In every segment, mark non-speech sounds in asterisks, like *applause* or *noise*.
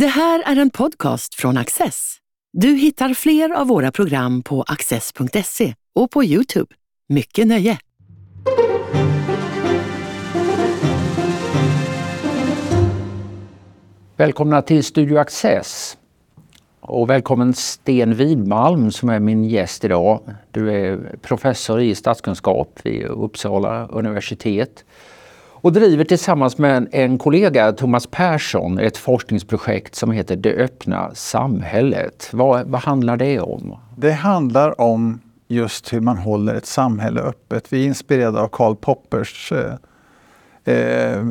Det här är en podcast från Access. Du hittar fler av våra program på access.se och på Youtube. Mycket nöje! Välkomna till Studio Access. Och välkommen Sten Widmalm som är min gäst idag. Du är professor i statskunskap vid Uppsala universitet och driver tillsammans med en kollega, Thomas Persson, ett forskningsprojekt som heter Det öppna samhället. Vad, vad handlar det om? Det handlar om just hur man håller ett samhälle öppet. Vi är inspirerade av Karl Poppers eh, eh,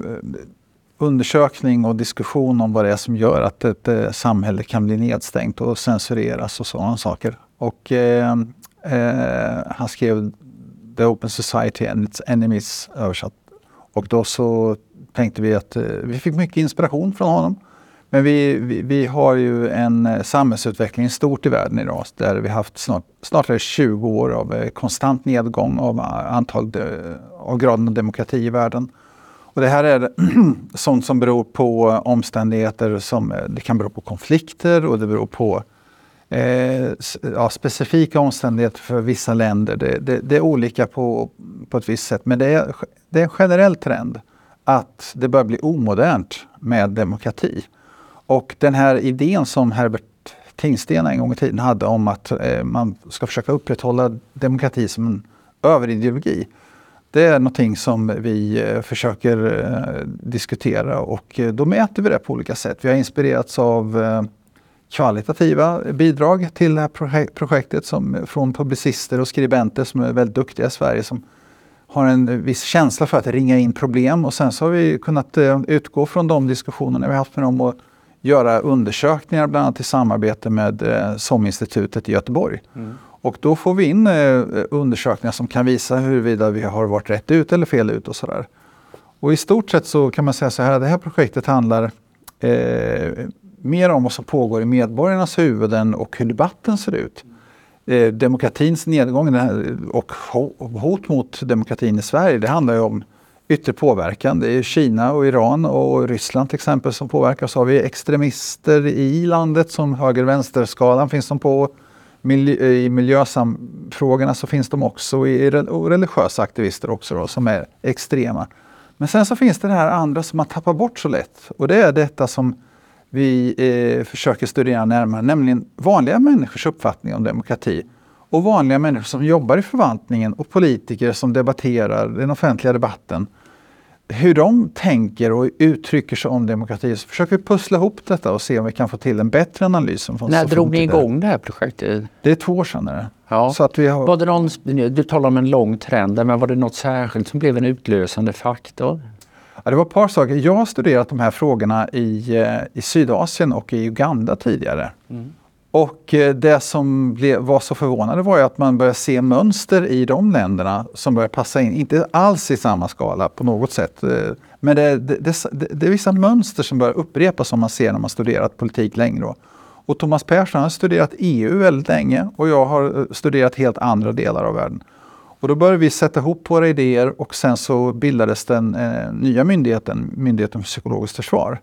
undersökning och diskussion om vad det är som gör att ett eh, samhälle kan bli nedstängt och censureras och sådana saker. Och eh, eh, han skrev The Open Society and its Enemies översatt och då så tänkte vi att eh, vi fick mycket inspiration från honom. Men vi, vi, vi, har ju en eh, samhällsutveckling stort i världen idag där vi haft snart, snart 20 år av eh, konstant nedgång av eh, antal av graden av demokrati i världen. Och det här är *clears throat* sånt som beror på omständigheter som det kan bero på konflikter och det beror på eh, ja, specifika omständigheter för vissa länder. Det, det, det, är olika på, på ett visst sätt men det är, det är en generell trend att det börjar bli omodernt med demokrati. Och den här idén som Herbert Tingsten en gång i tiden hade om att eh, man ska försöka upprätthålla demokrati som en överideologi. Det är någonting som vi eh, försöker eh, diskutera och eh, då mäter vi det på olika sätt. Vi har inspirerats av eh, kvalitativa bidrag till det här projektet som, från publicister och skribenter som är väldigt duktiga i Sverige som har en viss känsla för att ringa in problem och sen så har vi kunnat uh, utgå från de diskussionerna vi haft med dem och göra undersökningar bland annat i samarbete med uh, SOM-institutet i Göteborg. Mm. Och då får vi in uh, undersökningar som kan visa huruvida vi har varit rätt ut eller fel ut och sådär. Och i stort sett så kan man säga så här, det här projektet handlar mer om vad som pågår i medborgarnas huvuden och hur debatten ser ut. Eh, demokratins nedgång och hot mot demokratin i Sverige, det handlar ju om yttre påverkan. Det är Kina och Iran och Ryssland till exempel som påverkas. Så har vi extremister i landet som höger-vänster-skalan finns de på. I miljöfrågorna så finns de också och religiösa aktivister också då, som är extrema. Men sen så finns det det här andra som man tappar bort så lätt och det är detta som vi eh, försöker studera närmare, nämligen vanliga människors uppfattning om demokrati och vanliga människor som jobbar i förvaltningen och politiker som debatterar den offentliga debatten. Hur de tänker och uttrycker sig om demokrati. Så försöker vi pussla ihop detta och se om vi kan få till en bättre analys. När drog ni igång det här projektet? Det är två år sedan. Det. Ja. Så att vi har... var det någon, du talar om en lång trend, men var det något särskilt som blev en utlösande faktor? Ja, det var ett par saker. Jag har studerat de här frågorna i, eh, i Sydasien och i Uganda tidigare. Mm. Och eh, det som blev, var så förvånande var ju att man började se mönster i de länderna som börjar passa in, inte alls i samma skala på något sätt. Eh, men det, det, det, det är vissa mönster som börjar upprepas som man ser när man studerat politik längre. Och Thomas Persson har studerat EU väldigt länge och jag har studerat helt andra delar av världen. Och då började vi sätta ihop våra idéer och sen så bildades den eh, nya myndigheten, Myndigheten för psykologiskt försvar.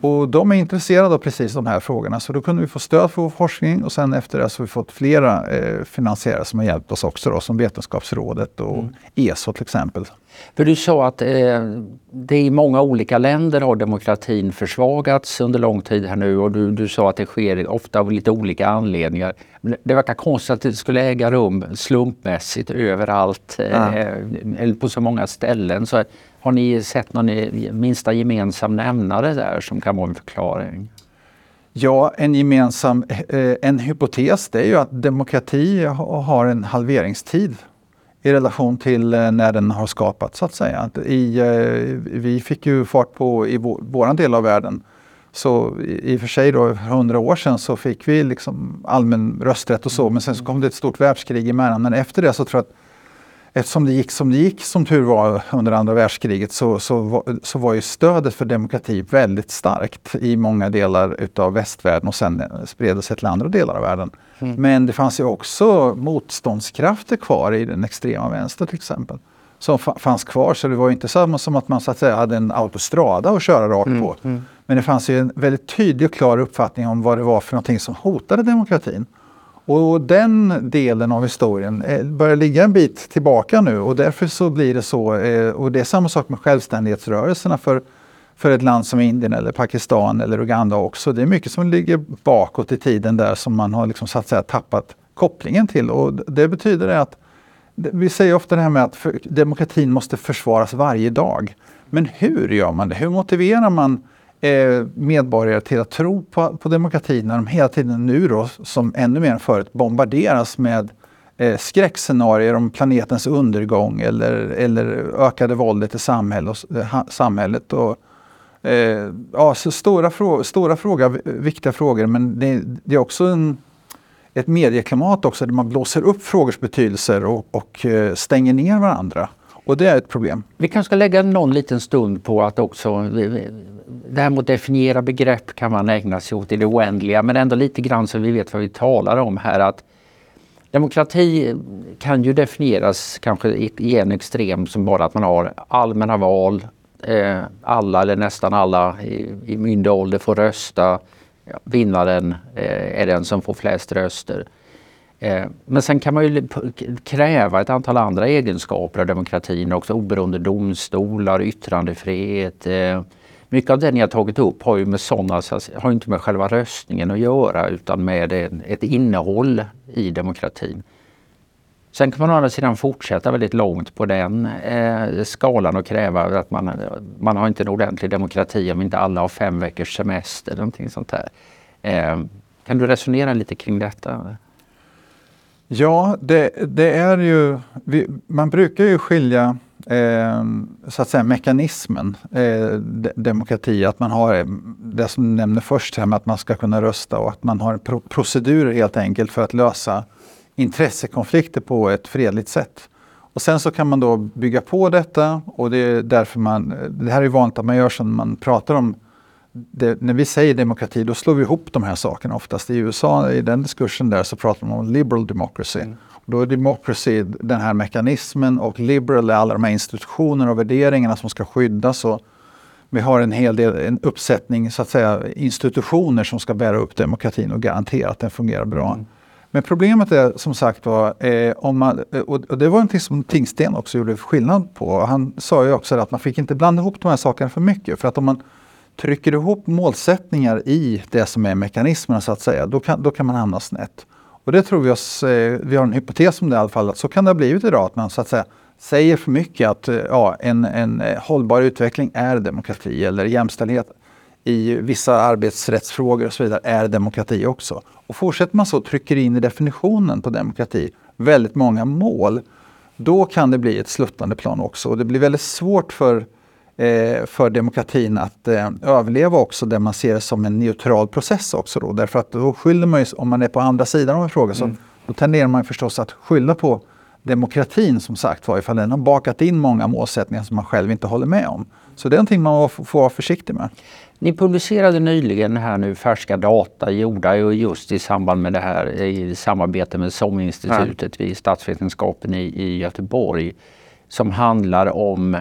Och de är intresserade av precis de här frågorna så då kunde vi få stöd för vår forskning och sen efter det så har vi fått flera eh, finansiärer som har hjälpt oss också då, som Vetenskapsrådet och mm. ESO till exempel. För du sa att eh, det i många olika länder har demokratin försvagats under lång tid här nu och du, du sa att det sker ofta av lite olika anledningar. Men det verkar konstigt att det skulle äga rum slumpmässigt överallt eh, eller på så många ställen. Så har ni sett någon minsta gemensam nämnare där som kan vara en förklaring? Ja, en gemensam eh, en hypotes det är ju att demokrati har en halveringstid i relation till eh, när den har skapats så att säga. I, eh, vi fick ju fart på i vår del av världen. Så i och för sig då, för hundra år sedan så fick vi liksom allmän rösträtt och så, men sen så kom det ett stort världskrig emellan. Men efter det så tror jag att eftersom det gick som det gick, som tur var, under andra världskriget så, så, så var ju stödet för demokrati väldigt starkt i många delar utav västvärlden och sen spred det sig till andra delar av världen. Mm. Men det fanns ju också motståndskrafter kvar i den extrema vänster till exempel. som fanns kvar. Så det var inte samma som att man så att säga hade en autostrada att köra rakt mm, på. Mm. Men det fanns ju en väldigt tydlig och klar uppfattning om vad det var för någonting som hotade demokratin. Och den delen av historien eh, börjar ligga en bit tillbaka nu och därför så blir det så. Eh, och det är samma sak med självständighetsrörelserna för, för ett land som Indien eller Pakistan eller Uganda också. Det är mycket som ligger bakåt i tiden där som man har liksom så att säga tappat kopplingen till. Och det betyder att vi säger ofta det här med att demokratin måste försvaras varje dag. Men hur gör man det? Hur motiverar man eh, medborgare till att tro på, på demokratin när de hela tiden nu då, som ännu mer än förut, bombarderas med eh, skräckscenarier om planetens undergång eller, eller ökade våldet i samhälle och, eh, ha, samhället. Och, eh, ja, så stora, frå stora frågor, viktiga frågor, men det, det är också en ett medieklimat också där man blåser upp frågors betydelser och, och eh, stänger ner varandra. Och det är ett problem. Vi kanske ska lägga någon liten stund på att också det här med att definiera begrepp kan man ägna sig åt i det oändliga men ändå lite grann så vi vet vad vi talar om här. att Demokrati kan ju definieras kanske i en extrem som bara att man har allmänna val, eh, alla eller nästan alla i, i myndig ålder får rösta, ja, vinnaren eh, är den som får flest röster. Eh, men sen kan man ju kräva ett antal andra egenskaper av demokratin också. Oberoende domstolar, yttrandefrihet. Eh. Mycket av det ni har tagit upp har ju med sådana, har inte med själva röstningen att göra utan med ett innehåll i demokratin. Sen kan man å andra sidan fortsätta väldigt långt på den eh, skalan och kräva att man, man har inte en ordentlig demokrati om inte alla har fem veckors semester. Någonting sånt där. Kan du resonera lite kring detta? Ja, det, det är ju, vi, man brukar ju skilja eh, så att säga mekanismen, eh, de, demokrati, att man har det som du nämnde först, här med att man ska kunna rösta och att man har pro procedurer helt enkelt för att lösa intressekonflikter på ett fredligt sätt. Och sen så kan man då bygga på detta och det är därför man, det här är vanligt att man gör som man pratar om det, när vi säger demokrati, då slår vi ihop de här sakerna oftast. I USA, i den diskursen där, så pratar man om liberal democracy. Mm. Då är democracy den här mekanismen och liberal är alla de här institutioner och värderingarna som ska skyddas. Och vi har en hel del, en uppsättning så att säga, institutioner som ska bära upp demokratin och garantera att den fungerar bra. Mm. Men problemet är som sagt var, eh, om man, och det var någonting som Tingsten också gjorde skillnad på. Han sa ju också att man fick inte blanda ihop de här sakerna för mycket. För att om man trycker ihop målsättningar i det som är mekanismerna så att säga, då kan, då kan man hamna snett. Och det tror vi oss, eh, vi har en hypotes om det i alla fall, att så kan det ha blivit idag, att man så att säga säger för mycket att eh, ja, en, en eh, hållbar utveckling är demokrati eller jämställdhet i vissa arbetsrättsfrågor och så vidare är demokrati också. Och fortsätter man så trycker in i definitionen på demokrati väldigt många mål, då kan det bli ett sluttande plan också. Och det blir väldigt svårt för för demokratin att eh, överleva också där man ser det som en neutral process också. Då. Därför att då skyller man ju, om man är på andra sidan av en fråga, mm. så då tenderar man förstås att skylla på demokratin som sagt var, ifall den har bakat in många målsättningar som man själv inte håller med om. Så det är någonting man får vara försiktig med. Ni publicerade nyligen här nu färska data gjorda just i samband med det här i samarbete med SOM-institutet vid statsvetenskapen i, i Göteborg som handlar om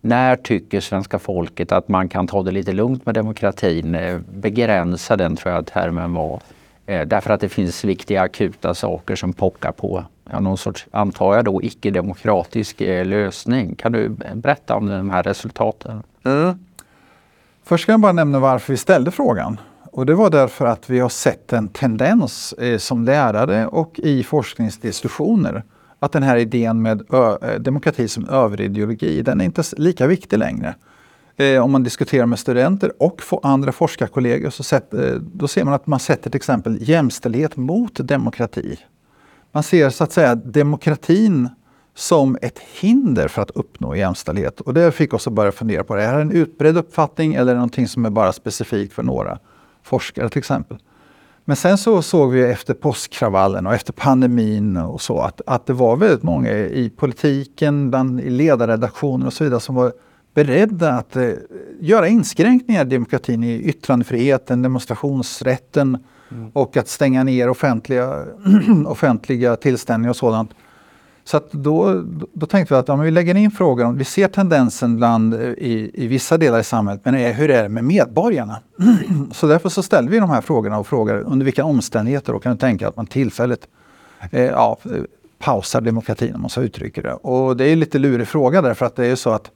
när tycker svenska folket att man kan ta det lite lugnt med demokratin? Eh, begränsa den tror jag termen var. Eh, därför att det finns viktiga akuta saker som pockar på ja, någon sorts, antar jag då, icke-demokratisk eh, lösning. Kan du berätta om de här resultaten? Mm. Först ska jag bara nämna varför vi ställde frågan. Och det var därför att vi har sett en tendens eh, som lärare och i forskningsdiskussioner att den här idén med eh, demokrati som överideologi, den är inte lika viktig längre. Eh, om man diskuterar med studenter och andra forskarkollegor så set, eh, då ser man att man sätter till exempel jämställdhet mot demokrati. Man ser så att säga demokratin som ett hinder för att uppnå jämställdhet. Och det fick oss att börja fundera på det. Är det en utbredd uppfattning eller är det någonting som är bara specifikt för några forskare till exempel? Men sen så såg vi efter påskkravallen och efter pandemin och så att, att det var väldigt många i politiken, bland, i ledarredaktioner och så vidare som var beredda att eh, göra inskränkningar i demokratin, i yttrandefriheten, demonstrationsrätten mm. och att stänga ner offentliga, *clears throat* offentliga tillställningar och sådant. Så att då, då tänkte vi att om vi lägger in frågan, vi ser tendensen bland, eh, i, i vissa delar i samhället, men är, hur är det med medborgarna? *clears throat* så därför så ställde vi de här frågorna och frågade under vilka omständigheter då kan du tänka att man tillfälligt eh, ja, eh, pausar demokratin om man så uttrycker det. Och det är en lite lurig fråga därför att det är ju så att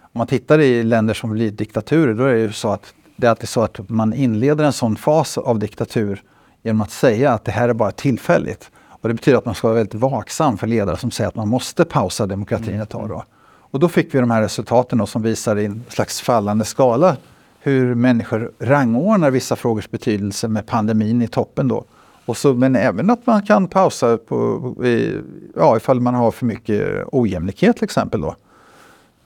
om man tittar i länder som blir diktaturer, då är det ju så att det är alltid så att man inleder en sån fas av diktatur genom att säga att det här är bara tillfälligt. Och det betyder att man ska vara väldigt vaksam för ledare som säger att man måste pausa demokratin ett tag. Då. Och då fick vi de här resultaten då, som visar i en slags fallande skala hur människor rangordnar vissa frågors betydelse med pandemin i toppen. Då. Och så, men även att man kan pausa på, i, ja, ifall man har för mycket ojämlikhet till exempel. Då.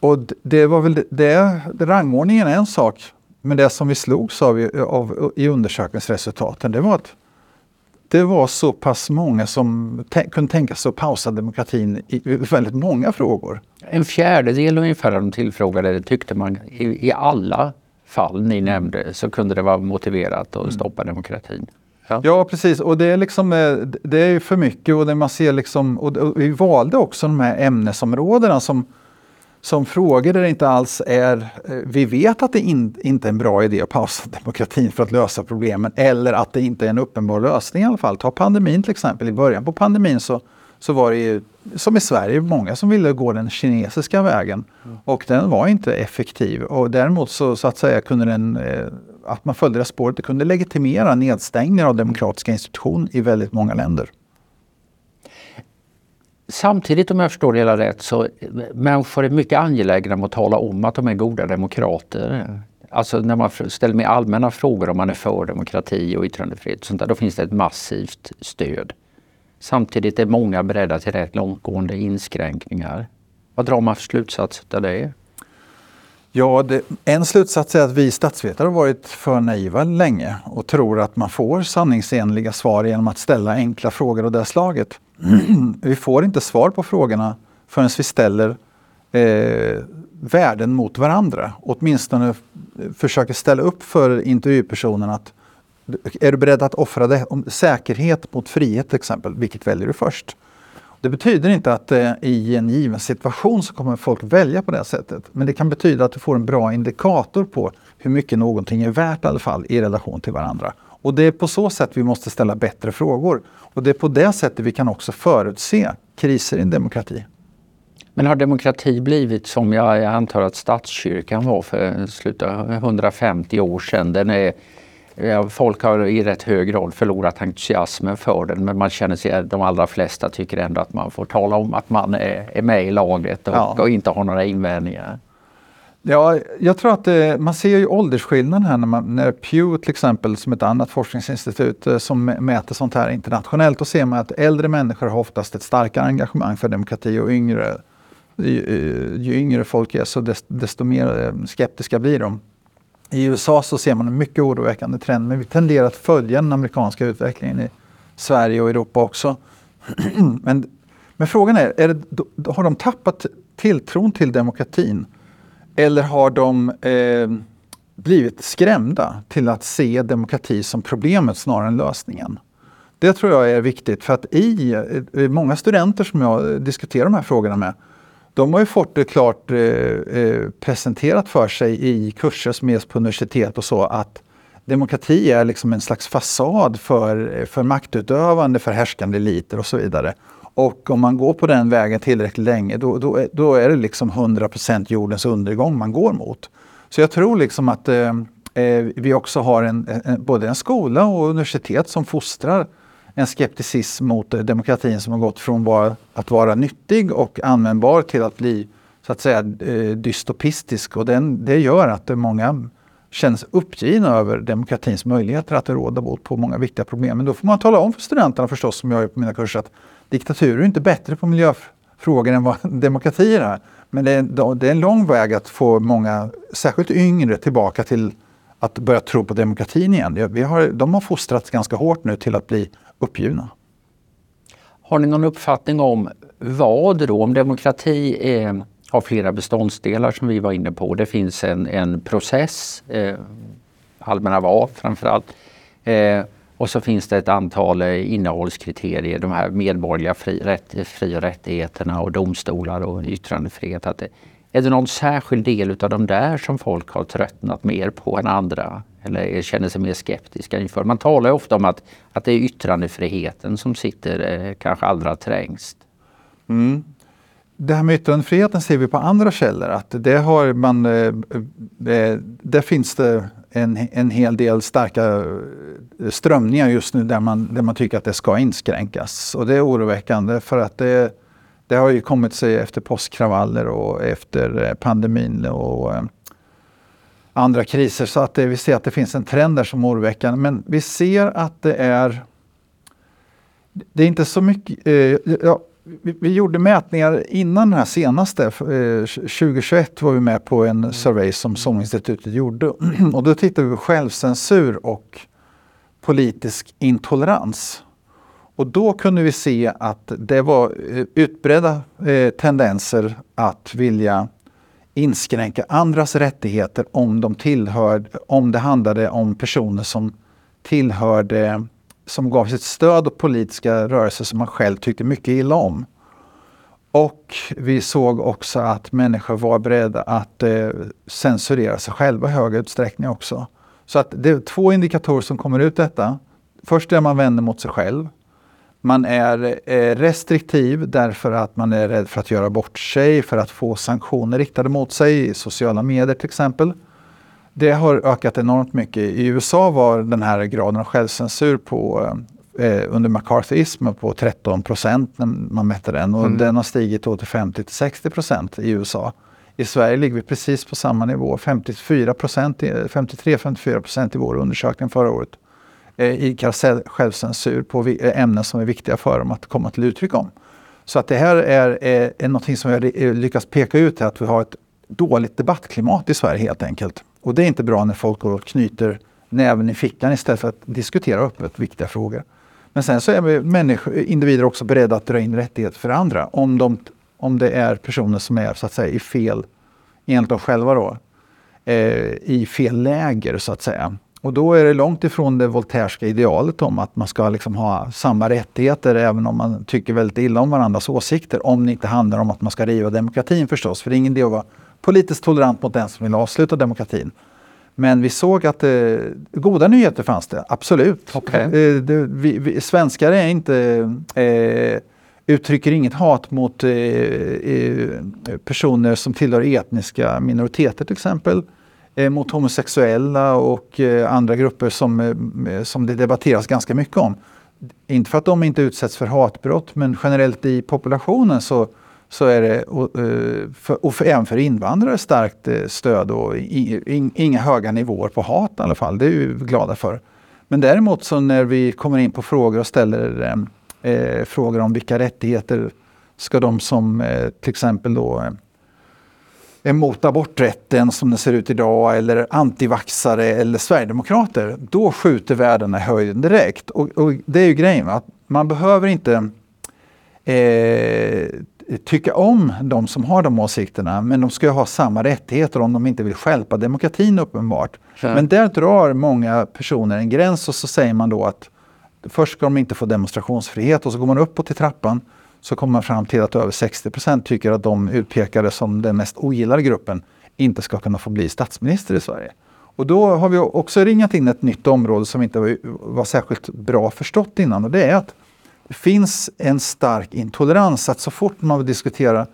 Och det var väl det, det, rangordningen är en sak, men det som vi slogs av, av i undersökningsresultaten det var att det var så pass många som kunde tänka sig att pausa demokratin i väldigt många frågor. En fjärdedel ungefär av de tillfrågade tyckte man i, i alla fall ni nämnde så kunde det vara motiverat att mm. stoppa demokratin. Ja. ja, precis. Och det är, liksom, eh, det är för mycket och det man ser liksom, och vi valde också de här ämnesområdena som som frågor där det inte alls är... Eh, vi vet att det in, inte är en bra idé att pausa *laughs* demokratin för att lösa problemen eller att det inte är en uppenbar lösning i alla fall. Ta pandemin till exempel. I början på pandemin så, så var det ju, som i Sverige, många som ville gå den kinesiska vägen. Mm. Och den var inte effektiv. Och däremot så, så att säga kunde den, eh, att man följde det spåret, det kunde legitimera nedstängningar av demokratiska institutioner i väldigt många länder. Samtidigt om jag förstår det hela rätt så människor är mycket angelägna om att tala om att de är goda demokrater. Alltså när man ställer mig allmänna frågor om man är för demokrati och yttrandefrihet, sånt där, då finns det ett massivt stöd. Samtidigt är många beredda till rätt långtgående inskränkningar. Vad drar man för slutsats av det? Ja, det, en slutsats är att vi statsvetare har varit för naiva länge och tror att man får sanningsenliga svar genom att ställa enkla frågor av det slaget. *clears throat* vi får inte svar på frågorna förrän vi ställer eh, värden mot varandra. Åtminstone eh, försöker ställa upp för intervjupersonen att är du beredd att offra det? Om säkerhet mot frihet till exempel, vilket väljer du först? Det betyder inte att eh, i en given situation så kommer folk välja på det sättet. Men det kan betyda att du får en bra indikator på hur mycket någonting är värt i alla fall i relation till varandra. Och det är på så sätt vi måste ställa bättre frågor. Och det är på det sättet vi kan också förutse kriser i en demokrati. Men har demokrati blivit som jag antar att statskyrkan var för slutet 150 år sedan? Den är, folk har i rätt hög grad förlorat entusiasmen för den men man känner sig, de allra flesta tycker ändå att man får tala om att man är, är med i laget och, ja. och inte har några invändningar. Ja, jag tror att det, man ser ju åldersskillnaden här när, man, när Pew till exempel som ett annat forskningsinstitut eh, som mäter sånt här internationellt. Då ser man att äldre människor har oftast ett starkare engagemang för demokrati och yngre, ju, ju yngre folk är så desto, desto mer eh, skeptiska blir de. I USA så ser man en mycket oroväckande trend men vi tenderar att följa den amerikanska utvecklingen i Sverige och Europa också. *clears throat* men, men frågan är, är det, har de tappat tilltron till demokratin? Eller har de eh, blivit skrämda till att se demokrati som problemet snarare än lösningen? Det tror jag är viktigt för att i, i många studenter som jag diskuterar de här frågorna med, de har ju fått det klart eh, eh, presenterat för sig i kurser som ges på universitet och så att demokrati är liksom en slags fasad för, för maktutövande, för härskande eliter och så vidare. Och om man går på den vägen tillräckligt länge då, då, då är det liksom 100% jordens undergång man går mot. Så jag tror liksom att eh, eh, vi också har en, en, både en skola och universitet som fostrar en skepticism mot eh, demokratin som har gått från var, att vara nyttig och användbar till att bli så att säga eh, dystopistisk. Och den, det gör att många känns uppgivna över demokratins möjligheter att råda bot på många viktiga problem. Men då får man tala om för studenterna förstås, som jag gör på mina kurser, att diktaturer är inte bättre på miljöfrågor än vad *laughs* demokratier är. Men det är, det är en lång väg att få många, särskilt yngre, tillbaka till att börja tro på demokratin igen. Vi har, de har fostrats ganska hårt nu till att bli uppgivna. Har ni någon uppfattning om vad då? Om demokrati är, har flera beståndsdelar som vi var inne på. Det finns en, en process, eh, allmänna val framförallt. Eh, Och så finns det ett antal eh, innehållskriterier, de här medborgerliga fri, rätt, fri och rättigheterna och domstolar och yttrandefrihet. Att det, är det någon särskild del av de där som folk har tröttnat mer på än andra? Eller känner sig mer skeptiska inför? Man talar ju ofta om att, att det är yttrandefriheten som sitter eh, kanske allra trängst. Mm. Det här med yttrandefriheten ser vi på andra källor att det har man, eh, eh där finns det en, en hel del starka eh, strömningar just nu där man, där man tycker att det ska inskränkas. Och det är oroväckande för att det, det har ju kommit sig efter påskkravaller och efter eh, pandemin och eh, andra kriser. Så att det, vi ser att det finns en trend där som är oroväckande. Men vi ser att det är det är inte så mycket, eh, ja, vi, vi, gjorde mätningar innan den här senaste. Eh, 2021 var vi med på en mm. survey som SOM-institutet gjorde. *clears throat* och då tittade vi på självcensur och politisk intolerans. Och då kunde vi se att det var eh, utbredda eh, tendenser att vilja inskränka andras rättigheter om, de tillhör, om det handlade om personer som tillhörde som gav sitt stöd åt politiska rörelser som man själv tyckte mycket illa om. Och vi såg också att människor var beredda att eh, censurera sig själva i hög utsträckning också. Så att det är två indikatorer som kommer ut detta. Först är man vänder mot sig själv. Man är eh, restriktiv därför att man är rädd för att göra bort sig, för att få sanktioner riktade mot sig i sociala medier till exempel. Det har ökat enormt mycket. I USA var den här graden av självcensur på, eh, under McCarthyismen på 13 procent när man mätte den och mm. den har stigit till 50 till 60 procent i USA. I Sverige ligger vi precis på samma nivå, 54% 53-54 procent i vår undersökning förra året. Eh, idkar självcensur på eh, ämnen som är viktiga för dem att komma till uttryck om. Så att det här är, eh, är, är något som vi har eh, lyckats peka ut, att vi har ett dåligt debattklimat i Sverige helt enkelt. Och det är inte bra när folk går och knyter näven i fickan istället för att diskutera öppet viktiga frågor. Men sen så är vi människor, individer också beredda att dra in rättigheter för andra om, de, om det är personer som är så att säga i fel, enligt dem själva då, eh, i fel läger så att säga. Och då är det långt ifrån det voltairska idealet om att man ska liksom ha samma rättigheter även om man tycker väldigt illa om varandras åsikter. Om det inte handlar om att man ska riva demokratin förstås. För det är ingen idé att vara politiskt tolerant mot den som vill avsluta demokratin. Men vi såg att eh, goda nyheter fanns det, absolut. Okay. Eh, det, vi, vi, svenskar är inte, eh, uttrycker inget hat mot eh, eh personer som tillhör etniska minoriteter till exempel. Eh, mot homosexuella och eh, andra grupper som, eh, som det debatteras ganska mycket om. Inte för att de inte utsätts för hatbrott men generellt i populationen så så är det, och, för, och för, även för invandrare, starkt stöd och inga höga nivåer på hat i alla fall. Det är vi glada för. Men däremot så när vi kommer in på frågor och ställer eh, frågor om vilka rättigheter ska de som eh, till exempel då eh, emot aborträtten som den ser ut idag eller antivaxare eller sverigedemokrater, då skjuter värdena i höjden direkt. Och, och det är ju grejen, att man behöver inte eh, tycka om de som har de åsikterna, men de ska ha samma rättigheter om de inte vill skälpa demokratin uppenbart. Ja. Men där drar många personer en gräns och så säger man då att först ska de inte få demonstrationsfrihet och så går man uppåt i trappan så kommer man fram till att över 60% tycker att de utpekade som den mest ogillade gruppen inte ska kunna få bli statsminister i Sverige. Och då har vi också ringat in ett nytt område som inte var, var särskilt bra förstått innan och det är att det finns en stark intolerans att så fort man vill diskutera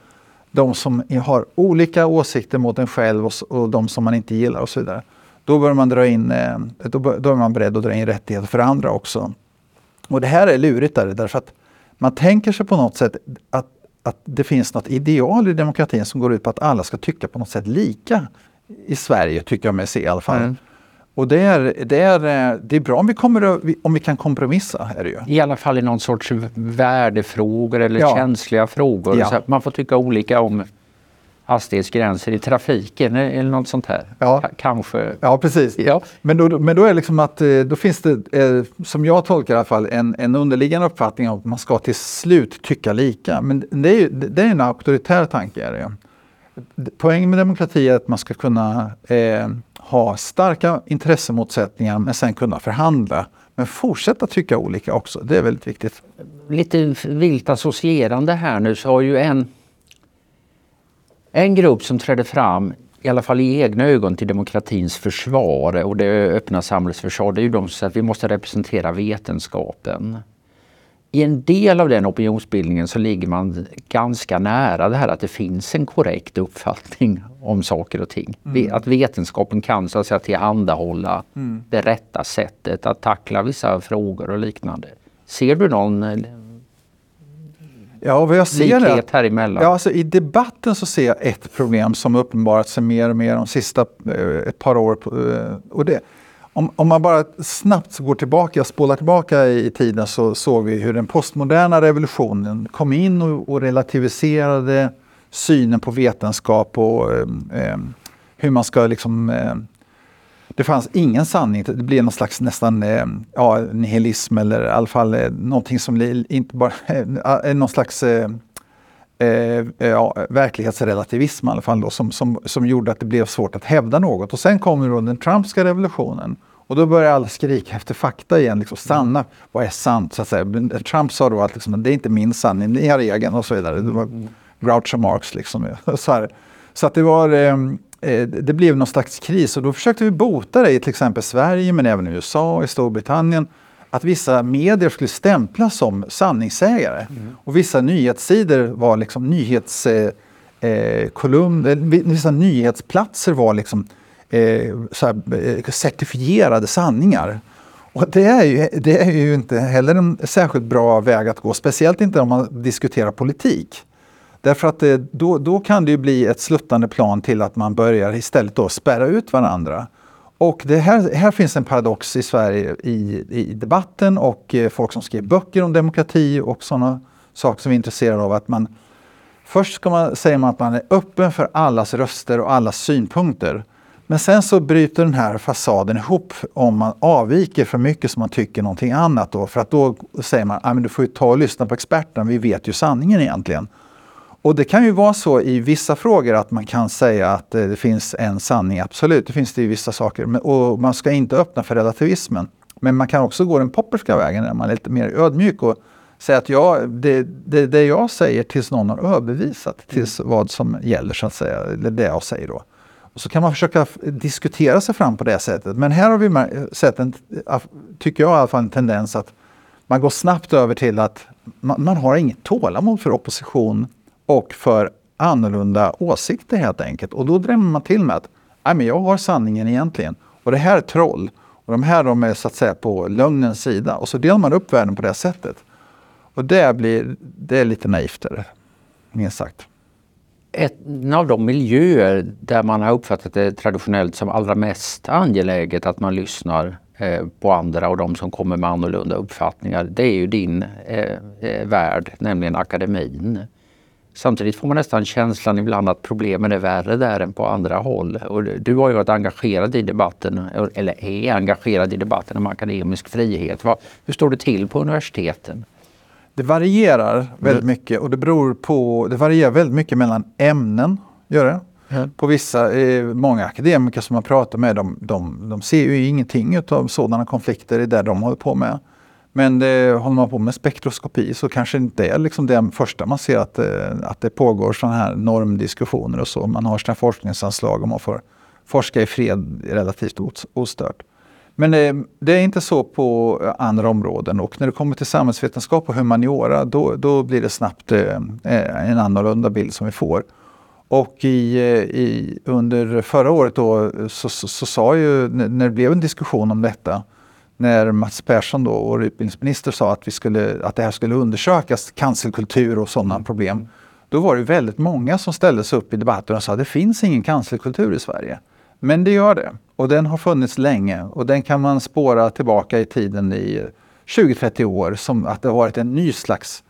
de som har olika åsikter mot en själv och, och de som man inte gillar och så vidare. Då bör man dra in, eh, då, bör, då är man beredd att dra in rättigheter för andra också. Och det här är lurigt där, därför att man tänker sig på något sätt att, att det finns något ideal i demokratin som går ut på att alla ska tycka på något sätt lika i Sverige, tycker jag mig se i alla fall. Mm. Och det är, det, är, det är bra om vi, kommer, om vi kan kompromissa. Är det ju. I alla fall i någon sorts värdefrågor eller ja. känsliga frågor. Ja. man får tycka olika om hastighetsgränser i trafiken eller något sånt här. Ja. kanske. Ja, precis. Ja. Men, då, men då är det liksom att eh, då finns det, eh, som jag tolkar i alla fall, en, en underliggande uppfattning om att man ska till slut tycka lika. Men det är, ju, det är en auktoritär tanke. Är det. Poängen med demokrati är att man ska kunna eh, ha starka intressemotsättningar men sen kunna förhandla. Men fortsätta tycka olika också, det är väldigt viktigt. Lite vilt associerande här nu så har ju en, en grupp som trädde fram i alla fall i egna ögon till demokratins försvar och det öppna samhällsförsvar, det är ju de som säger att vi måste representera vetenskapen. I en del av den opinionsbildningen så ligger man ganska nära det här att det finns en korrekt uppfattning om saker och ting. Mm. Att vetenskapen kan så att säga tillhandahålla mm. det rätta sättet att tackla vissa frågor och liknande. Ser du någon Ja, vad jag ser likhet här emellan? Ja, alltså, I debatten så ser jag ett problem som uppenbarat sig mer och mer de sista eh, ett par år. Eh, och det, om, om, man bara snabbt går tillbaka, spolar tillbaka i tiden så såg vi hur den postmoderna revolutionen kom in och, och relativiserade synen på vetenskap och eh, eh hur man ska liksom eh, det fanns ingen sanning. Det blev någon slags nästan eh, ja, nihilism eller i alla fall eh, någonting som inte bara, *laughs* eh, någon slags eh, ja, verklighetsrelativism i alla fall då, som, som, som gjorde att det blev svårt att hävda något. Och sen kom då den Trumpska revolutionen. Och då började alla skrika efter fakta igen. Liksom, sanna, vad är sant? Så att säga. Trump sa då att liksom, det är inte min sanning, ni har egen och så vidare. Det var Groucho Marx. Liksom. *laughs* Så, här. så att det var Eh, det blev någon slags kris och då försökte vi bota det i till exempel Sverige men även i USA och i Storbritannien. Att vissa medier skulle stämplas som sanningssägare. Mm. Och vissa nyhetssidor var liksom nyhets... Eh, eh eh, vissa nyhetsplatser var liksom eh, här, certifierade sanningar. Och det är, ju, det är ju inte heller en särskilt bra väg att gå, speciellt inte om man diskuterar politik. Därför att det, då, då kan det ju bli ett sluttande plan till att man börjar istället då spärra ut varandra. Och det här, här finns en paradox i Sverige i, i debatten och eh, folk som skriver böcker om demokrati och sådana saker som vi är intresserade av. att man Först ska man, säger man att man är öppen för allas röster och allas synpunkter. Men sen så bryter den här fasaden ihop om man avviker för mycket så man tycker någonting annat. Då, för att då säger man ah, att du får ju ta och lyssna på experterna, vi vet ju sanningen egentligen. Och det kan ju vara så i vissa frågor att man kan säga att eh, det finns en sanning, absolut, det finns det i vissa saker. Och man ska inte öppna för relativismen. Men man kan också gå den popperska vägen där man är lite mer ödmjuk och säga att ja, det, det, det jag säger tills någon har överbevisat tills mm. vad som gäller så att säga, eller det jag säger då. Och så kan man försöka diskutera sig fram på det sättet. Men här har vi sett en, tycker jag i alla fall, en tendens att man går snabbt över till att man, man har inget tålamod för opposition och för annorlunda åsikter helt enkelt. Och då drämmer man till med att Nej, men jag har sanningen egentligen. Och det här är troll. Och de här de är så att säga på lögnens sida. Och så delar man upp världen på det sättet. Och det, blir, det är lite naivt, minst sagt. En av de miljöer där man har uppfattat det traditionellt som allra mest angeläget att man lyssnar eh, på andra och de som kommer med annorlunda uppfattningar. Det är ju din eh, eh värld, nämligen akademin. Samtidigt får man nästan känslan ibland att problemen är värre där än på andra håll. Och du har ju varit engagerad i debatten, eller är engagerad i debatten om akademisk frihet. Hur står det till på universiteten? Det varierar väldigt mycket och det beror på, det varierar väldigt mycket mellan ämnen. Gör det. Mm. På vissa, eh, många akademiker som man pratar med, de, de, de ser ju ingenting av sådana konflikter i det de håller på med. Men det, håller man på med spektroskopi så kanske inte är liksom det första man ser att, eh, att det pågår sådana här normdiskussioner och så. Man har sina forskningsanslag och man får forska i fred relativt ostört. Men det, det, är inte så på andra områden och när det kommer till samhällsvetenskap och humaniora då, då blir det snabbt en annorlunda bild som vi får. Och i, i, under förra året då så, så, så, sa ju, när det blev en diskussion om detta, när Mats Persson, då, vår utbildningsminister, sa att, vi skulle, att det här skulle undersökas, cancelkultur och sådana mm. problem. Då var det väldigt många som ställde sig upp i debatten och sa att det finns ingen cancelkultur i Sverige. Men det gör det. Och den har funnits länge och den kan man spåra tillbaka i tiden i 20-30 år som att det har varit en ny slags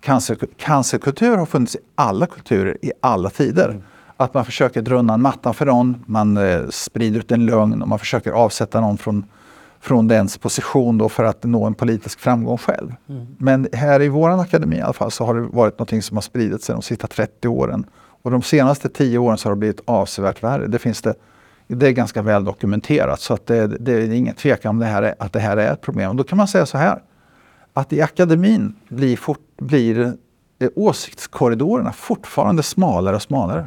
cancer, cancerkultur har funnits i alla kulturer i alla tider. Mm. Att man försöker dra undan mattan för någon, man eh, sprider ut en lögn och man försöker avsätta någon från från dens position då för att nå en politisk framgång själv. Mm. Men här i vår akademi i alla fall så har det varit något som har spridit sig de sista 30 åren. Och de senaste 10 åren så har det blivit avsevärt värre. Det finns det Det är ganska väl dokumenterat så att det, det är ingen tvekan om det här är, att det här är ett problem. Och då kan man säga så här att i akademin blir, fort, blir eh, åsiktskorridorerna fortfarande smalare och smalare.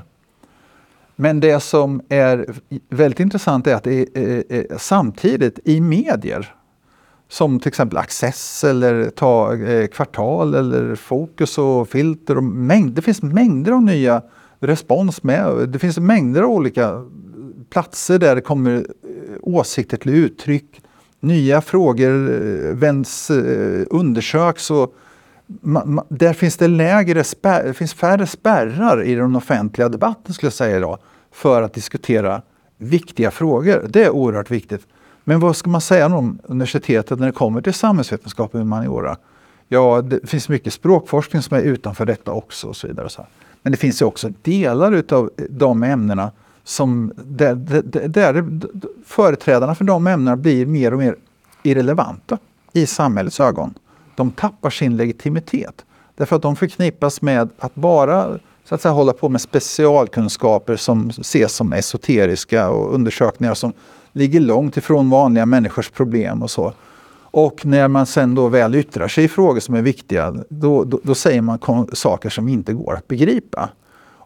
Men det som är väldigt intressant är att det är, eh, eh, samtidigt i medier som till exempel Access eller ta, eh, Kvartal eller Fokus och Filter. Och mängd, det finns mängder av nya respons med. Det finns mängder av olika platser där det kommer eh, åsikter till uttryck. Nya frågor vänds, undersöks och man, man, där finns det lägre spär, finns färre spärrar i den offentliga debatten skulle jag säga idag för att diskutera viktiga frågor. Det är oerhört viktigt. Men vad ska man säga om universitetet när det kommer till samhällsvetenskap och humaniora? Ja, det finns mycket språkforskning som är utanför detta också. och så vidare. Men det finns ju också delar utav de ämnena som där, där, där företrädarna för de ämnena blir mer och mer irrelevanta i samhällets ögon. De tappar sin legitimitet. Därför att de förknippas med att bara så att säga, hålla på med specialkunskaper som ses som esoteriska och undersökningar som ligger långt ifrån vanliga människors problem och så. Och när man sen då väl yttrar sig i frågor som är viktiga, då, då, då säger man saker som inte går att begripa.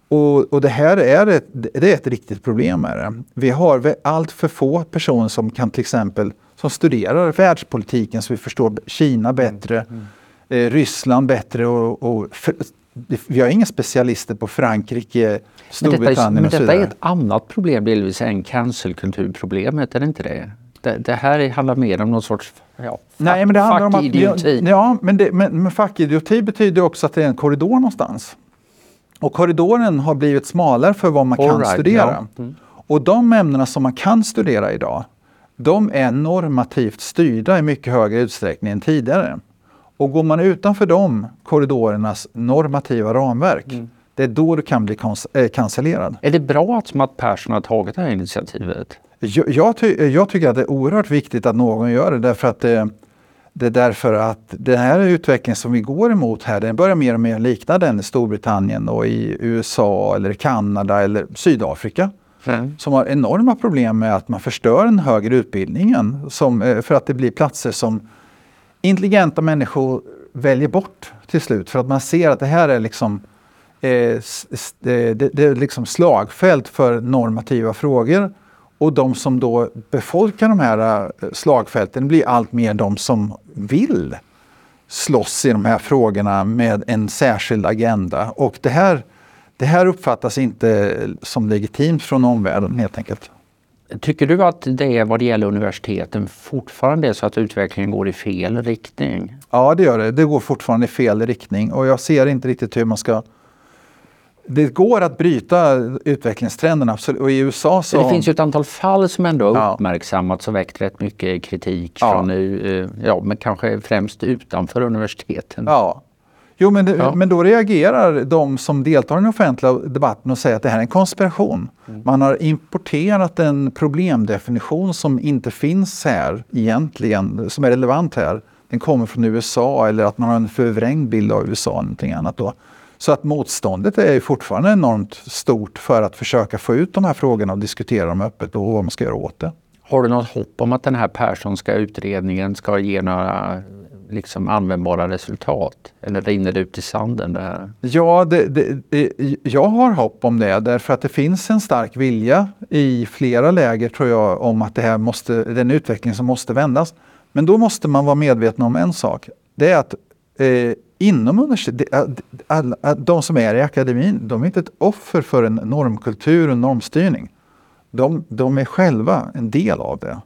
Och, och, det här är ett, det är ett riktigt problem Är det. Vi har allt för få personer som kan till exempel som studerar världspolitiken så vi förstår Kina bättre, mm. Mm. Eh, Ryssland bättre och, och för, vi har inga specialister på Frankrike, Storbritannien men detta är, men detta är ett annat problem delvis än cancelkulturproblemet, är det inte det? det? Det, här handlar mer om någon sorts ja, Nej, men det handlar om att, Ja, men, det, men, men fackidioti betyder också att det är en korridor någonstans. Och korridoren har blivit smalare för vad man All kan right, studera. Ja. Mm. Och de ämnena som man kan studera idag, de är normativt styrda i mycket högre utsträckning än tidigare. Och går man utanför de korridorernas normativa ramverk, mm. det är då du kan bli äh, cancellerad. Är det bra att Matt Persson har tagit det här initiativet? Jag, jag, ty jag, tycker att det är oerhört viktigt att någon gör det därför att det, det är därför att den här utvecklingen som vi går emot här, den börjar mer och mer likna den i Storbritannien och i USA eller Kanada eller Sydafrika. Mm. Som har enorma problem med att man förstör den högre utbildningen som, eh, för att det blir platser som intelligenta människor väljer bort till slut för att man ser att det här är liksom eh, det, det, är liksom slagfält för normativa frågor. Och de som då befolkar de här eh, slagfälten blir allt mer de som vill slåss i de här frågorna med en särskild agenda. Och det här, det här uppfattas inte som legitimt från omvärlden helt enkelt. Tycker du att det vad det gäller universiteten fortfarande är så att utvecklingen går i fel riktning? Ja det gör det. Det går fortfarande i fel riktning och jag ser inte riktigt hur man ska det går att bryta utvecklingstrenden absolut. Och i USA så... Det finns ju ett antal fall som ändå har uppmärksammats och väckt rätt mycket kritik ja. från, eh, ja men kanske främst utanför universiteten. Ja, Jo, men, det, ja. men då reagerar de som deltar i den offentliga debatten och säger att det här är en konspiration. Mm. Man har importerat en problemdefinition som inte finns här egentligen, som är relevant här. Den kommer från USA eller att man har en förvrängd bild av USA eller någonting annat. Då. Så att motståndet är fortfarande enormt stort för att försöka få ut de här frågorna och diskutera dem öppet och vad man ska göra åt det. Har du något hopp om att den här Perssonska utredningen ska ge några liksom användbara resultat? Eller rinner det ut i sanden det här? Ja, det, det, jag har hopp om det därför att det finns en stark vilja i flera läger tror jag om att det här måste, den utveckling som måste vändas. Men då måste man vara medveten om en sak. Det är att eh, inom universitetet, de som är i akademin, de är inte ett offer för en normkultur och normstyrning. De, de är själva en del av det.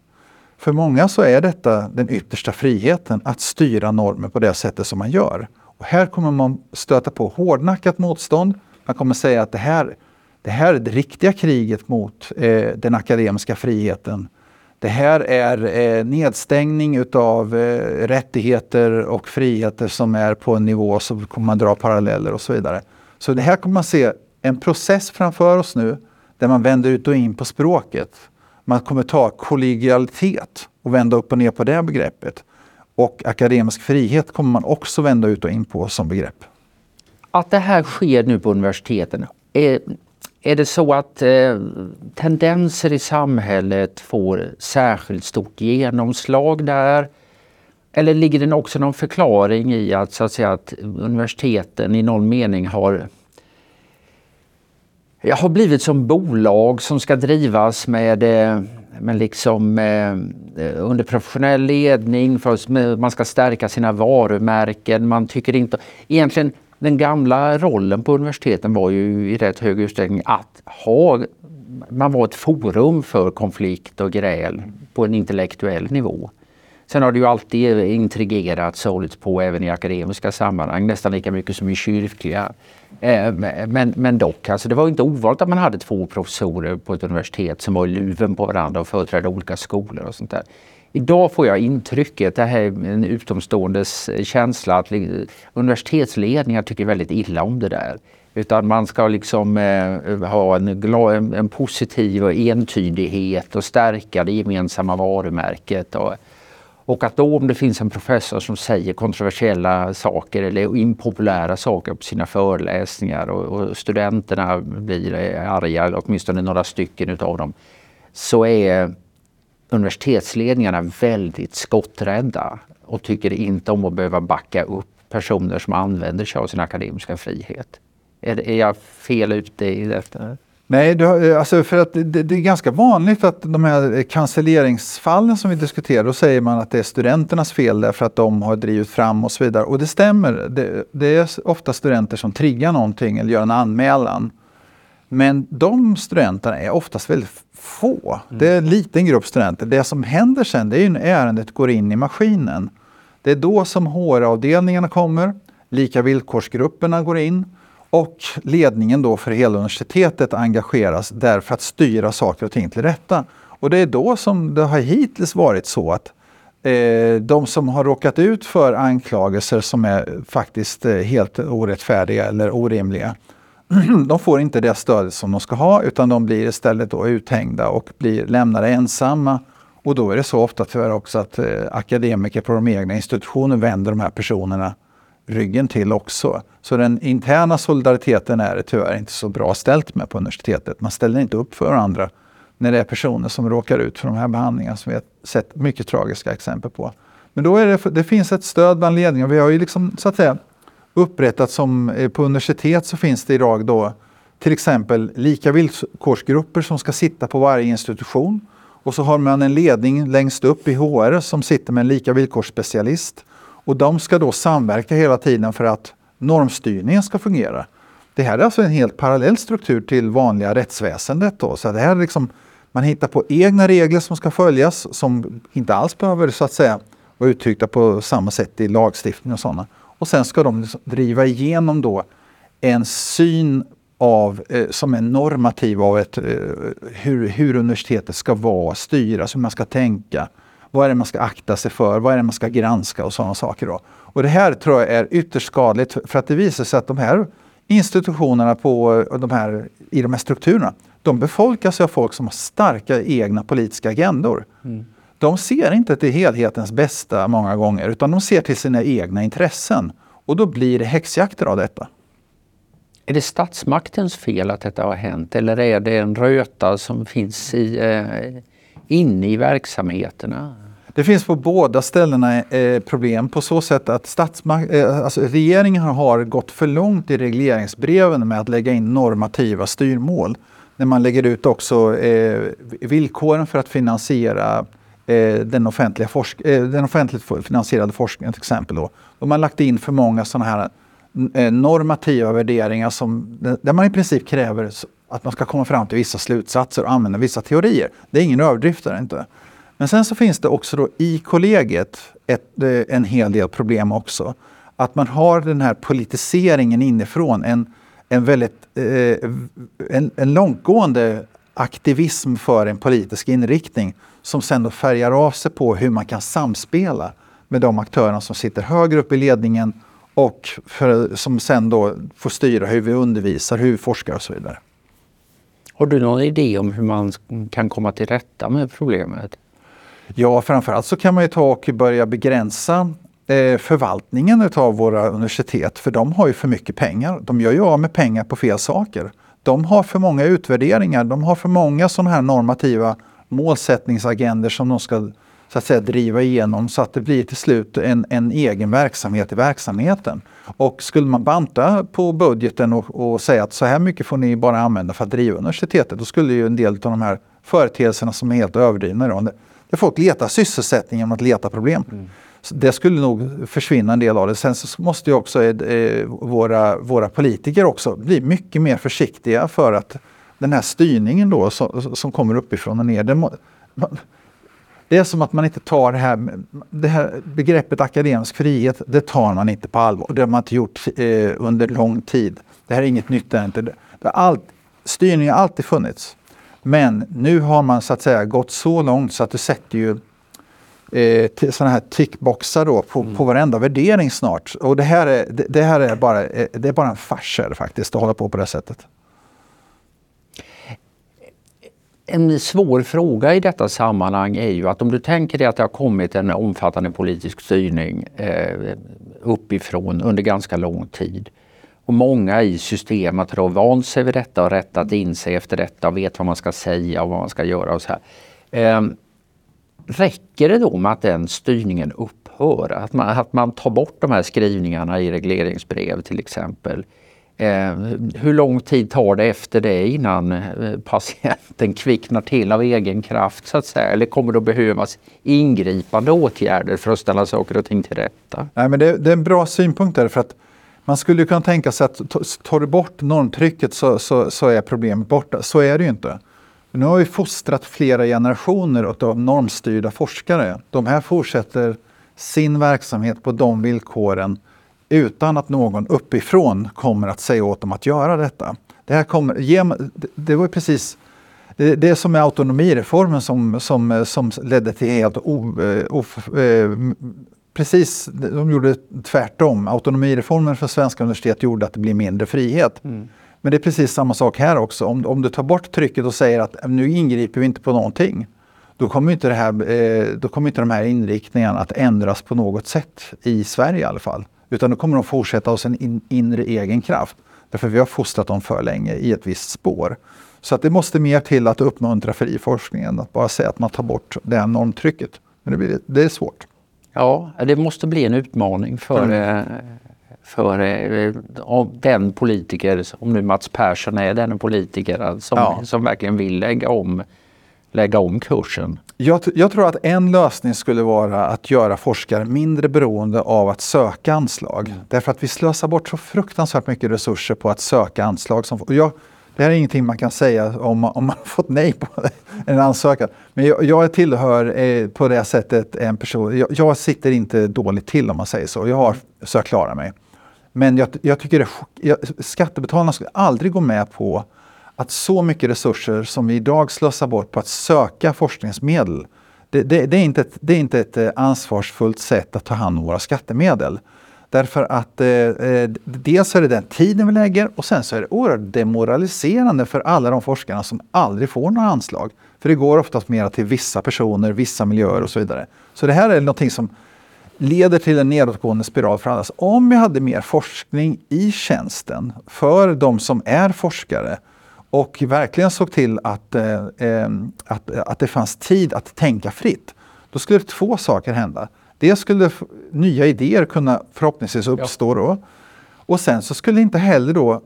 För många så är detta den yttersta friheten att styra normer på det sättet som man gör. Och här kommer man stöta på hårdnackat motstånd. Man kommer säga att det här, det här är det riktiga kriget mot eh, den akademiska friheten. Det här är eh, nedstängning utav eh, rättigheter och friheter som är på en nivå så kommer man dra paralleller och så vidare. Så det här kommer man se en process framför oss nu där man vänder ut och in på språket. Man kommer ta kollegialitet och vända upp och ner på det begreppet. Och akademisk frihet kommer man också vända ut och in på som begrepp. Att det här sker nu på universiteten, är, är det så att eh, tendenser i samhället får särskilt stort genomslag där? Eller ligger det också någon förklaring i att, så att, säga, att universiteten i någon mening har har blivit som bolag som ska drivas med, eh, med liksom, eh, under professionell ledning. För man ska stärka sina varumärken. Man tycker inte... Egentligen den gamla rollen på universiteten var ju i rätt hög utsträckning att ha, man var ett forum för konflikt och gräl på en intellektuell nivå. Sen har det ju alltid intrigerat sålts på även i akademiska sammanhang, nästan lika mycket som i kyrkliga. Eh, men, men dock, alltså det var inte ovanligt att man hade två professorer på ett universitet som var i luven på varandra och företrädde olika skolor och sånt där. Idag får jag intrycket, det här är en utomståendes eh, känsla, att universitetsledningar tycker väldigt illa om det där. Utan man ska liksom eh, ha en, en, en, positiv och entydighet och stärka det gemensamma varumärket. Och, och att då om det finns en professor som säger kontroversiella saker eller impopulära saker på sina föreläsningar och, och studenterna blir arga, eller åtminstone några stycken utav dem, så är universitetsledningarna väldigt skotträdda och tycker inte om att behöva backa upp personer som använder sig av sin akademiska frihet. Är, är jag fel ute i detta? Nej, du, alltså för att det, det, är ganska vanligt att de här cancelleringsfallen som vi diskuterar, då säger man att det är studenternas fel därför att de har drivit fram och så vidare. Och det stämmer. Det, det är ofta studenter som triggar någonting eller gör en anmälan. Men de studenterna är oftast väldigt få. Mm. Det är en liten grupp studenter. Det som händer sen det är när ärendet går in i maskinen. Det är då som HR-avdelningarna kommer, lika villkorsgrupperna går in och ledningen då för hela universitetet engageras därför att styra saker och ting till rätta. Och det är då som det har hittills varit så att eh, de som har råkat ut för anklagelser som är faktiskt eh, helt orättfärdiga eller orimliga, *clears throat* de får inte det stödet som de ska ha utan de blir istället då uthängda och blir lämnade ensamma. Och då är det så ofta tyvärr också att eh, akademiker på de egna institutionerna vänder de här personerna ryggen till också. Så den interna solidariteten är det tyvärr inte så bra ställt med på universitetet. Man ställer inte upp för varandra när det är personer som råkar ut för de här behandlingarna som vi har sett mycket tragiska exempel på. Men då är det, det finns ett stöd bland ledningen. Vi har ju liksom så att säga upprättat som eh, på universitet så finns det idag då till exempel lika villkorsgrupper som ska sitta på varje institution. Och så har man en ledning längst upp i HR som sitter med en lika villkorsspecialist. Och de ska då samverka hela tiden för att normstyrningen ska fungera. Det här är alltså en helt parallell struktur till vanliga rättsväsendet. Då. Så det här är liksom, man hittar på egna regler som ska följas som inte alls behöver så att säga vara uttryckta på samma sätt i lagstiftning och sådana. Och sen ska de liksom driva igenom då en syn av, eh, som är normativ av ett, eh, hur, hur universitetet ska vara, styras, hur man ska tänka. Vad är det man ska akta sig för? Vad är det man ska granska och sådana saker. Då. Och det här tror jag är ytterst skadligt för att det visar sig att de här institutionerna på de här, i de här strukturerna, de befolkas av folk som har starka egna politiska agendor. Mm de ser inte till helhetens bästa många gånger utan de ser till sina egna intressen. Och då blir det häxjakter av detta. Är det statsmaktens fel att detta har hänt eller är det en röta som finns i, eh, inne i verksamheterna? Det finns på båda ställena eh, problem på så sätt att statsmak eh, alltså regeringen har gått för långt i regleringsbreven med att lägga in normativa styrmål. När man lägger ut också eh, villkoren för att finansiera Eh, den, offentliga forsk eh, den offentligt finansierade forskningen till exempel. Då. De har lagt in för många sådana här eh, normativa värderingar som, där man i princip kräver att man ska komma fram till vissa slutsatser och använda vissa teorier. Det är ingen överdrift där inte. Men sen så finns det också då i kollegiet ett, eh, en hel del problem också. Att man har den här politiseringen inifrån, en, en väldigt eh, en, en långtgående aktivism för en politisk inriktning som sen då färgar av sig på hur man kan samspela med de aktörerna som sitter högre upp i ledningen och för, som sen då får styra hur vi undervisar, hur vi forskar och så vidare. Har du någon idé om hur man kan komma till rätta med problemet? Ja, framförallt så kan man ju ta och börja begränsa eh, förvaltningen av våra universitet, för de har ju för mycket pengar. De gör ju av med pengar på fel saker de har för många utvärderingar, de har för många sådana här normativa målsättningsagender som de ska så att säga driva igenom så att det blir till slut en, en egen verksamhet i verksamheten. Och skulle man banta på budgeten och, och, säga att så här mycket får ni bara använda för att driva universitetet, då skulle ju en del av de här företeelserna som är helt överdrivna, då, där folk letar sysselsättning genom att leta problem. Mm. det skulle nog försvinna en del av det. Sen så måste ju också eh, våra, våra politiker också bli mycket mer försiktiga för att den här styrningen då som, som kommer uppifrån och ner, det, må, det är som att man inte tar det här, det här begreppet akademisk frihet, det tar man inte på allvar. Det har man inte gjort eh, under lång tid. Det här är inget nytt. Inte. Det har all, styrning har alltid funnits. Men nu har man så att säga gått så långt så att du sätter ju eh, sådana här tickboxar då på, mm. på varenda värdering snart. Och det här är, det, det här är, bara, eh, det är bara en fars faktiskt att hålla på på det sättet. En svår fråga i detta sammanhang är ju att om du tänker dig att det har kommit en omfattande politisk styrning eh, uppifrån under ganska lång tid. Och många i systemet har vant sig vid detta och rättat in sig efter detta och vet vad man ska säga och vad man ska göra och så här. Eh, räcker det då med att den styrningen upphör? Att man, att man tar bort de här skrivningarna i regleringsbrev till exempel? Eh, hur lång tid tar det efter det innan eh, patienten kvicknar till av egen kraft så att säga? Eller kommer det att behövas ingripande åtgärder för att ställa saker och ting till rätta? Nej, men det, det är en bra synpunkt där för att man skulle kunna tänka sig att tar du bort normtrycket så, så, så, är problemet borta. Så är det ju inte. Nu har vi fostrat flera generationer av normstyrda forskare. De här fortsätter sin verksamhet på de villkoren utan att någon uppifrån kommer att säga åt dem att göra detta. Det, här kommer, det var precis det, det är som med autonomireformen som, som, som ledde till helt o, eh, o, eh, precis, de gjorde tvärtom. Autonomireformen för svenska universitet gjorde att det blir mindre frihet. Mm. Men det är precis samma sak här också. Om, om du tar bort trycket och säger att nu ingriper vi inte på någonting. Då kommer inte, det här, eh, då kommer inte de här inriktningarna att ändras på något sätt i Sverige i alla fall. Utan då kommer de fortsätta hos en in, inre egen kraft. Därför vi har fostrat dem för länge i ett visst spår. Så att det måste mer till att uppmuntra fri forskning än att bara säga att man tar bort det här normtrycket. Men det, blir, det är svårt. Ja, det måste bli en utmaning för, mm. Eh, för eh, den politiker, om nu Mats Persson är den politiker som, ja. som verkligen vill lägga om, lägga om kursen. Jag, jag, tror att en lösning skulle vara att göra forskare mindre beroende av att söka anslag. Mm. Därför att vi slösar bort så fruktansvärt mycket resurser på att söka anslag. Som, jag, det här är ingenting man kan säga om, om man fått nej på *laughs* en ansökan. Men jag, jag tillhör eh, på det sättet en person, jag, jag, sitter inte dåligt till om man säger så. Jag har sökt klara mig. Men jag, jag tycker det, jag, skattebetalarna skulle aldrig gå med på att så mycket resurser som vi idag slösar bort på att söka forskningsmedel, det, det, det, är, inte ett, det är inte ett eh, ansvarsfullt sätt att ta hand om våra skattemedel. Därför att eh, eh dels är det den tiden vi lägger och sen så är det oerhört demoraliserande för alla de forskarna som aldrig får några anslag. För det går oftast mera till vissa personer, vissa miljöer och så vidare. Så det här är någonting som leder till en nedåtgående spiral för alla. Så om vi hade mer forskning i tjänsten för de som är forskare och verkligen såg till att, eh, eh, att, att det fanns tid att tänka fritt, då skulle två saker hända. Dels skulle nya idéer kunna förhoppningsvis uppstå då. Och sen så skulle inte heller då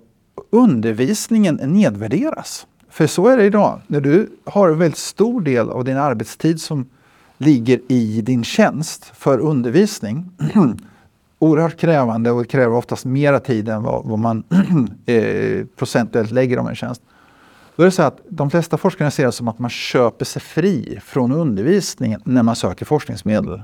undervisningen nedvärderas. För så är det idag. När du har en väldigt stor del av din arbetstid som ligger i din tjänst för undervisning. *clears throat* oerhört krävande och kräver oftast mera tid än vad, vad man *clears throat* eh, procentuellt lägger om en tjänst. Då är det så att de flesta forskare ser det som att man köper sig fri från undervisningen när man söker forskningsmedel.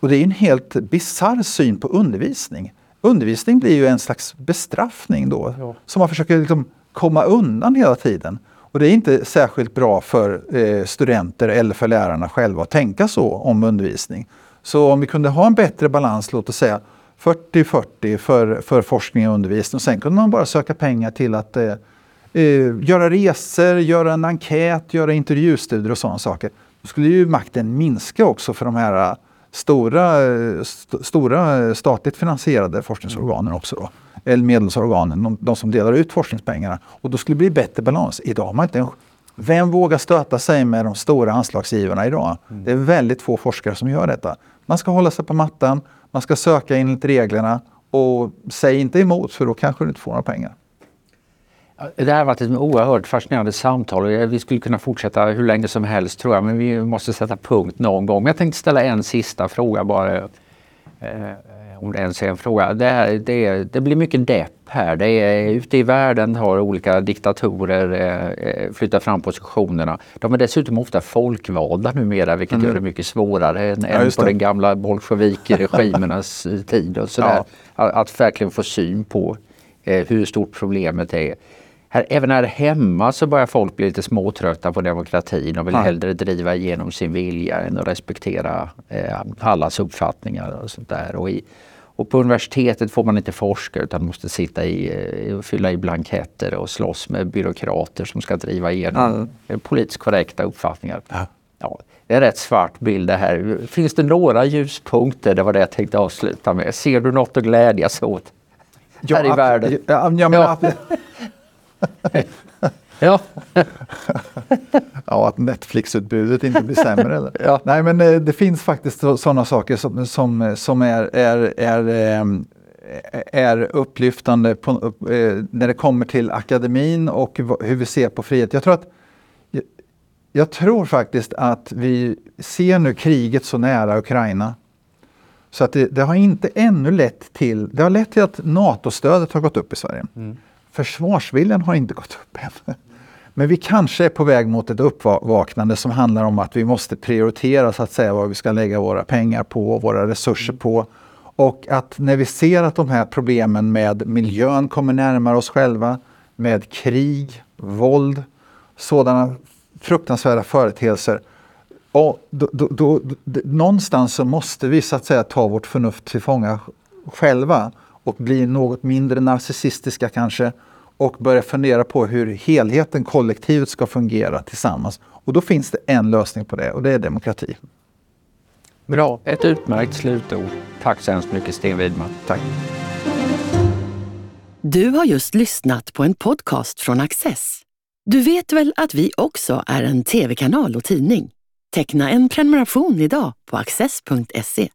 Och det är en helt bizarr syn på undervisning. Undervisning blir ju en slags bestraffning då, ja. som man försöker liksom komma undan hela tiden. Och det är inte särskilt bra för eh, studenter eller för lärarna själva att tänka så om undervisning. Så om vi kunde ha en bättre balans, låt oss säga 40-40 för, för forskning och undervisning och sen kunde man bara söka pengar till att eh, eh, göra resor, göra en enkät, göra intervjustudier och sådana saker. Då skulle ju makten minska också för de här stora, st stora statligt finansierade forskningsorganen också. Då. eller medelsorganen, de, de som delar ut forskningspengarna. Och då skulle det bli bättre balans. Idag har man inte en vem vågar stöta sig med de stora anslagsgivarna idag? Mm. Det är väldigt få forskare som gör detta. Man ska hålla sig på mattan, man ska söka enligt reglerna och säg inte emot för då kanske du inte får några pengar. Det här har varit ett oerhört fascinerande samtal och vi skulle kunna fortsätta hur länge som helst tror jag men vi måste sätta punkt någon gång. Men jag tänkte ställa en sista fråga bara. Eh, om det ens är en fråga. Det, är, det, det, blir mycket depp här. Det är, ute i världen har olika diktatorer eh, eh, flyttat fram positionerna. De är dessutom ofta folkvalda numera vilket mm. gör det mycket svårare än, ja, än på den gamla bolsjevikregimernas *laughs* tid. Och sådär. Ja. Att, att verkligen få syn på eh, hur stort problemet är. Här, även här hemma så börjar folk bli lite småtrötta på demokratin och vill ja. hellre driva igenom sin vilja än att respektera eh, allas uppfattningar och sånt där. Och, i, och på universitetet får man inte forska utan måste sitta i, eh, fylla i blanketter och slåss med byråkrater som ska driva igenom ja. politiskt korrekta uppfattningar. Ja. Ja, det är en rätt svart bild det här. Finns det några ljuspunkter? Det var det jag tänkte avsluta med. Ser du något att glädjas åt? Ja, här i världen? Ja, ja, men, *laughs* *laughs* ja. *laughs* ja. att Netflix-utbudet inte blir sämre. Eller? Ja. Nej, men eh, det finns faktiskt sådana saker som, som, som är, är, är, ehm, är upplyftande på, eh, när det kommer till akademin och hur vi ser på frihet. Jag tror, att, jag tror faktiskt att vi ser nu kriget så nära Ukraina. Så att det, det har inte ännu lett till, det har lett till att NATO-stödet har gått upp i Sverige. Mm. Försvarsviljan har inte gått upp än. Men vi kanske är på väg mot ett uppvaknande som handlar om att vi måste prioritera så att säga vad vi ska lägga våra pengar på, våra resurser på. Och att när vi ser att de här problemen med miljön kommer närmare oss själva, med krig, våld, sådana fruktansvärda företeelser. Och då, då, då, någonstans så måste vi så att säga ta vårt förnuft till fånga själva och bli något mindre narcissistiska kanske och börja fundera på hur helheten, kollektivet ska fungera tillsammans. Och då finns det en lösning på det och det är demokrati. Bra, ett utmärkt slutord. Tack så hemskt mycket Sten Widman. Tack. Du har just lyssnat på en podcast från Access. Du vet väl att vi också är en tv-kanal och tidning? Teckna en prenumeration idag på access.se.